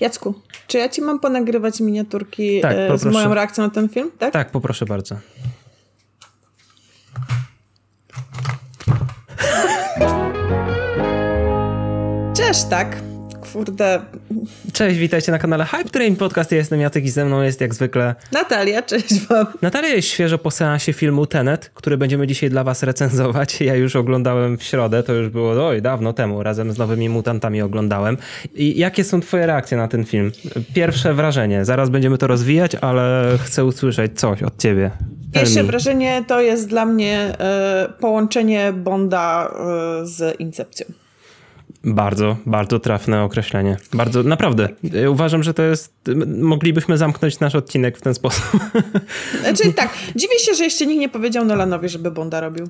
Jacku, czy ja ci mam ponagrywać miniaturki tak, e, z moją reakcją na ten film? Tak, tak poproszę bardzo. Cześć, tak kurde. Cześć, witajcie na kanale Hype Train Podcast. Ja jestem Jacek i ze mną jest jak zwykle Natalia, cześć wam. Natalia jest świeżo po seansie filmu Tenet, który będziemy dzisiaj dla was recenzować. Ja już oglądałem w środę, to już było oj, dawno temu, razem z nowymi mutantami oglądałem. I jakie są twoje reakcje na ten film? Pierwsze wrażenie, zaraz będziemy to rozwijać, ale chcę usłyszeć coś od ciebie. Pierwsze wrażenie to jest dla mnie y, połączenie Bonda y, z Incepcją. Bardzo, bardzo trafne określenie. Bardzo, naprawdę. Uważam, że to jest. Moglibyśmy zamknąć nasz odcinek w ten sposób. Znaczy tak, dziwię się, że jeszcze nikt nie powiedział Nolanowi, żeby Bonda robił.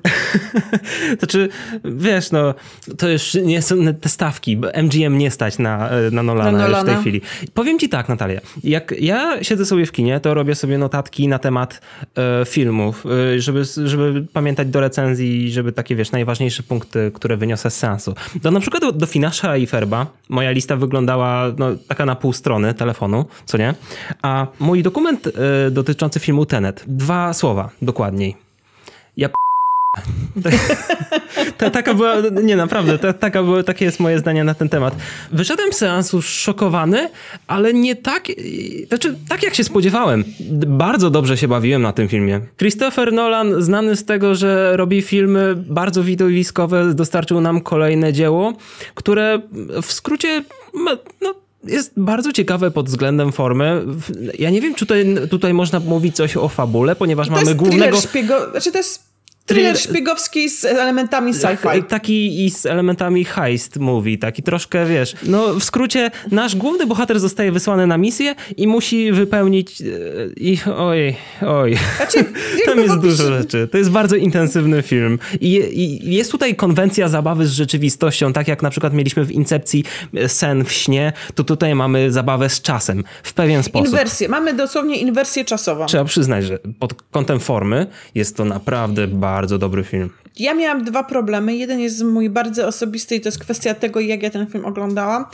znaczy, wiesz, no, to już nie są te stawki, bo MGM nie stać na, na Nolana, na Nolana. w tej chwili. Powiem ci tak, Natalia. Jak ja siedzę sobie w kinie, to robię sobie notatki na temat e, filmów, e, żeby, żeby pamiętać do recenzji, żeby takie, wiesz, najważniejsze punkty, które wyniosę z sensu. To na przykład do Finasza i Ferba moja lista wyglądała no, taka na pół strony telefonu, co nie? A mój dokument y, dotyczący filmu Tenet, dwa słowa dokładniej. Ja p... Ta, taka była, nie naprawdę, ta, taka była, takie jest moje zdanie na ten temat. Wyszedłem z seansu szokowany, ale nie tak, znaczy tak jak się spodziewałem. Bardzo dobrze się bawiłem na tym filmie. Christopher Nolan, znany z tego, że robi filmy bardzo widowiskowe, dostarczył nam kolejne dzieło, które w skrócie no, jest bardzo ciekawe pod względem formy. Ja nie wiem, czy tutaj, tutaj można mówić coś o fabule, ponieważ mamy głównego... Szpiego... Znaczy to jest Thriller szpiegowski z elementami sci-fi. Taki i z elementami heist movie, taki troszkę, wiesz, no w skrócie nasz główny bohater zostaje wysłany na misję i musi wypełnić e, i oj, oj. Znaczy, Tam jest dużo rzeczy. To jest bardzo intensywny film. I, I, jest tutaj konwencja zabawy z rzeczywistością, tak jak na przykład mieliśmy w Incepcji e, sen w śnie, to tutaj mamy zabawę z czasem w pewien sposób. Inwersję. Mamy dosłownie inwersję czasową. Trzeba przyznać, że pod kątem formy jest to naprawdę bardzo bardzo dobry film. Ja miałam dwa problemy. Jeden jest mój bardzo osobisty i to jest kwestia tego, jak ja ten film oglądałam.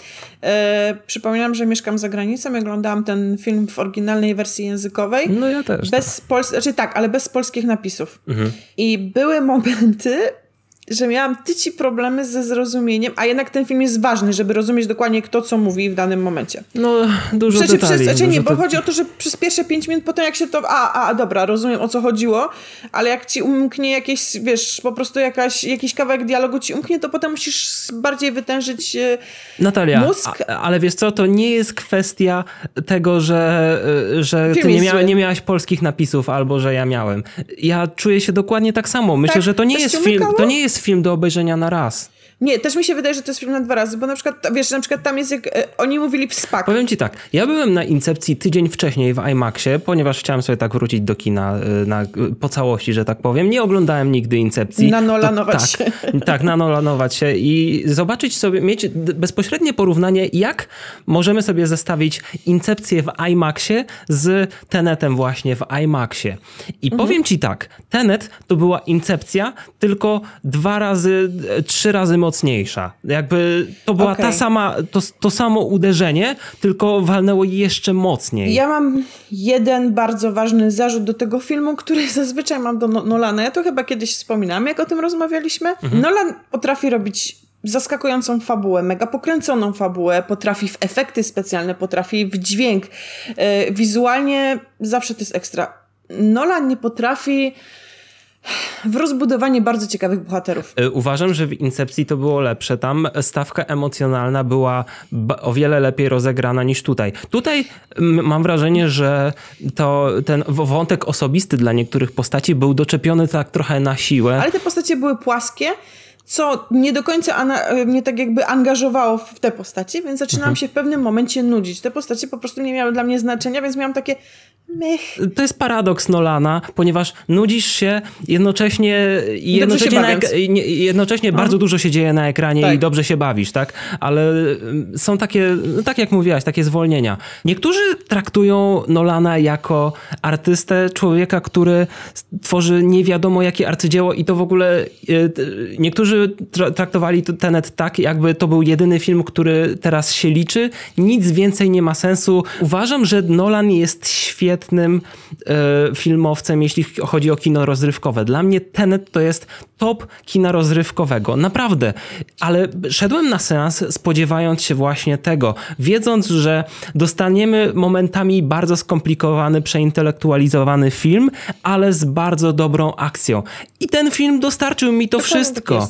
E, przypominam, że mieszkam za granicą i oglądałam ten film w oryginalnej wersji językowej. No ja też. Bez tak. znaczy tak, ale bez polskich napisów. Mhm. I były momenty, że miałam tyci problemy ze zrozumieniem, a jednak ten film jest ważny, żeby rozumieć dokładnie kto co mówi w danym momencie. No, dużo Przecież detali. Przez, znaczy nie, bo chodzi o to, że przez pierwsze pięć minut potem jak się to, a, a, dobra, rozumiem o co chodziło, ale jak ci umknie jakieś, wiesz, po prostu jakaś, jakiś kawałek dialogu ci umknie, to potem musisz bardziej wytężyć e, Natalia, mózg. A, ale wiesz co, to nie jest kwestia tego, że, e, że ty nie, mia nie miałaś polskich napisów albo że ja miałem. Ja czuję się dokładnie tak samo. Myślę, tak, że to nie jest film, to nie jest film do obejrzenia na raz. Nie, też mi się wydaje, że to jest film na dwa razy, bo na przykład, wiesz, na przykład tam jest jak, e, oni mówili w SPAC. Powiem ci tak, ja byłem na Incepcji tydzień wcześniej w IMAXie, ponieważ chciałem sobie tak wrócić do kina e, na, po całości, że tak powiem. Nie oglądałem nigdy Incepcji. Nanolanować to, tak, się. Tak, nanolanować się i zobaczyć sobie, mieć bezpośrednie porównanie, jak możemy sobie zestawić Incepcję w IMAXie z Tenetem właśnie w IMAXie. I mhm. powiem ci tak, Tenet to była Incepcja, tylko dwa razy, e, trzy razy mocniejsza. Jakby to była okay. ta sama, to, to samo uderzenie, tylko walnęło jeszcze mocniej. Ja mam jeden bardzo ważny zarzut do tego filmu, który zazwyczaj mam do Nolana. Ja to chyba kiedyś wspominałam, jak o tym rozmawialiśmy. Mhm. Nolan potrafi robić zaskakującą fabułę, mega pokręconą fabułę, potrafi w efekty specjalne, potrafi w dźwięk. Yy, wizualnie zawsze to jest ekstra. Nolan nie potrafi w rozbudowanie bardzo ciekawych bohaterów. E, uważam, że w Incepcji to było lepsze. Tam stawka emocjonalna była o wiele lepiej rozegrana niż tutaj. Tutaj mam wrażenie, że to ten wątek osobisty dla niektórych postaci był doczepiony tak trochę na siłę. Ale te postacie były płaskie co nie do końca mnie tak jakby angażowało w te postacie, więc zaczynałam mhm. się w pewnym momencie nudzić. Te postacie po prostu nie miały dla mnie znaczenia, więc miałam takie mech. To jest paradoks Nolana, ponieważ nudzisz się jednocześnie jednocześnie, na, jednocześnie no. bardzo dużo się dzieje na ekranie tak. i dobrze się bawisz, tak? Ale mm, są takie, no tak jak mówiłaś, takie zwolnienia. Niektórzy traktują Nolana jako artystę, człowieka, który tworzy nie wiadomo jakie arcydzieło i to w ogóle e, niektórzy niektórzy traktowali Tenet tak, jakby to był jedyny film, który teraz się liczy. Nic więcej nie ma sensu. Uważam, że Nolan jest świetnym e, filmowcem, jeśli chodzi o kino rozrywkowe. Dla mnie Tenet to jest top kina rozrywkowego. Naprawdę. Ale szedłem na seans spodziewając się właśnie tego, wiedząc, że dostaniemy momentami bardzo skomplikowany, przeintelektualizowany film, ale z bardzo dobrą akcją. I ten film dostarczył mi to wszystko. Tak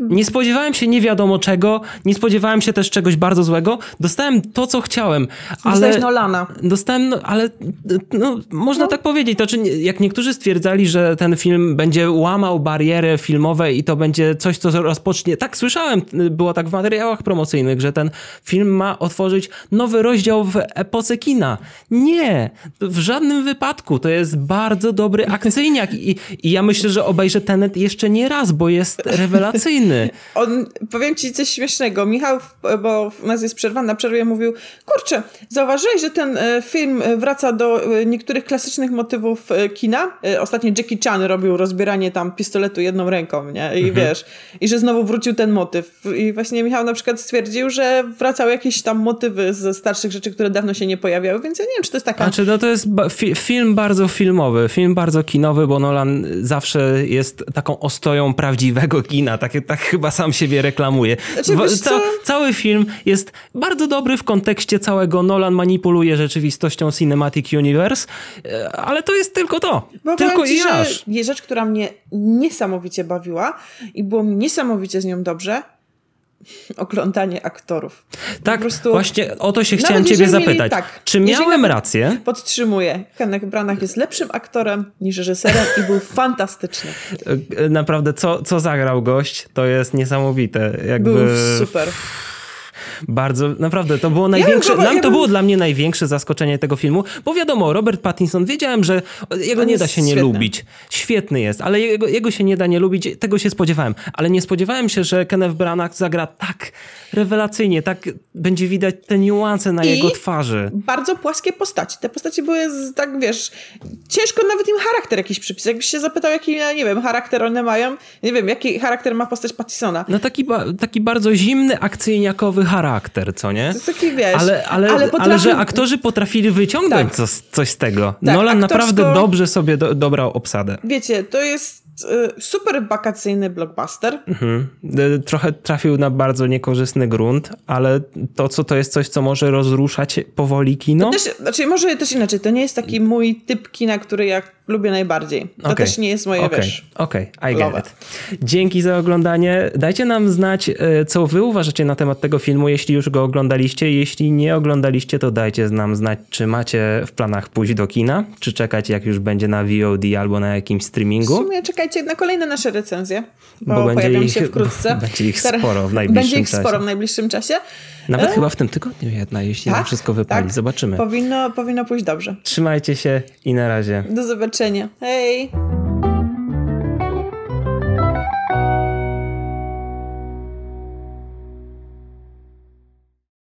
nie spodziewałem się nie wiadomo czego, nie spodziewałem się też czegoś bardzo złego. Dostałem to, co chciałem. Ale Dostałeś Nolana. Dostałem, no, ale no, można no. tak powiedzieć. To, czy jak niektórzy stwierdzali, że ten film będzie łamał bariery filmowe i to będzie coś, co rozpocznie. Tak, słyszałem, było tak w materiałach promocyjnych, że ten film ma otworzyć nowy rozdział w epoce kina. Nie, w żadnym wypadku. To jest bardzo dobry akcyjniak i, i ja myślę, że obejrzę Tenet jeszcze nie raz, bo jest rewelacyjny rewelacyjny. On, powiem ci coś śmiesznego. Michał, bo u nas jest przerwa, na przerwie mówił, kurczę, zauważyłeś, że ten e, film e, wraca do e, niektórych klasycznych motywów kina? Ostatnio Jackie Chan robił rozbieranie tam pistoletu jedną ręką, nie? I mhm. wiesz, i że znowu wrócił ten motyw. I właśnie Michał na przykład stwierdził, że wracały jakieś tam motywy ze starszych rzeczy, które dawno się nie pojawiały, więc ja nie wiem, czy to jest taka... Znaczy, no to jest fi film bardzo filmowy, film bardzo kinowy, bo Nolan zawsze jest taką ostoją prawdziwego kina tak, tak chyba sam siebie reklamuje. Znaczy, Ca cały film jest bardzo dobry w kontekście całego Nolan manipuluje rzeczywistością Cinematic Universe, e, ale to jest tylko to. Bo tylko i aż. Rzecz, która mnie niesamowicie bawiła i było mi niesamowicie z nią dobrze, oglądanie aktorów. Tak, właśnie o to się chciałem ciebie zapytać. Mieli, tak, Czy miałem rację? Podtrzymuję. Kenneth Branagh jest lepszym aktorem niż reżyserem i był fantastyczny. E, naprawdę, co, co zagrał gość, to jest niesamowite. Jakby... Był super bardzo, naprawdę, to było największe, ja nam to było dla mnie największe zaskoczenie tego filmu, bo wiadomo, Robert Pattinson, wiedziałem, że jego nie da się nie świetny. lubić. Świetny jest, ale jego, jego się nie da nie lubić, tego się spodziewałem. Ale nie spodziewałem się, że Kenneth Branagh zagra tak rewelacyjnie, tak będzie widać te niuanse na I jego twarzy. bardzo płaskie postaci. Te postaci były, tak wiesz, ciężko nawet im charakter jakiś przypisać. Jakbyś się zapytał, jaki, nie wiem, charakter one mają, nie wiem, jaki charakter ma postać Pattisona. No taki, taki bardzo zimny, akcyjniakowy charakter, co nie? To taki, wiesz, ale, ale, ale, potrafi... ale że aktorzy potrafili wyciągnąć tak. coś, coś z tego. Tak, Nolan aktorsko... naprawdę dobrze sobie do, dobrał obsadę. Wiecie, to jest Y, super wakacyjny blockbuster. Mhm. Y, trochę trafił na bardzo niekorzystny grunt, ale to, co to jest coś, co może rozruszać powoli kino? To też, znaczy, może też inaczej. To nie jest taki mój typ kina, który ja lubię najbardziej. To okay. też nie jest moje, okay. wiesz... Okej, okay. I get it. Dzięki za oglądanie. Dajcie nam znać, y, co wy uważacie na temat tego filmu, jeśli już go oglądaliście. Jeśli nie oglądaliście, to dajcie nam znać, czy macie w planach pójść do kina, czy czekać, jak już będzie na VOD albo na jakimś streamingu. W sumie czekajcie na kolejne nasze recenzje, bo, bo pojawią ich, się wkrótce. Będzie ich sporo w najbliższym. Będzie ich czasie. sporo w najbliższym czasie. Nawet e? chyba w tym tygodniu jedna, jeśli tak, wszystko wypali. Tak. Zobaczymy. Powinno, powinno pójść dobrze. Trzymajcie się i na razie. Do zobaczenia. Hej!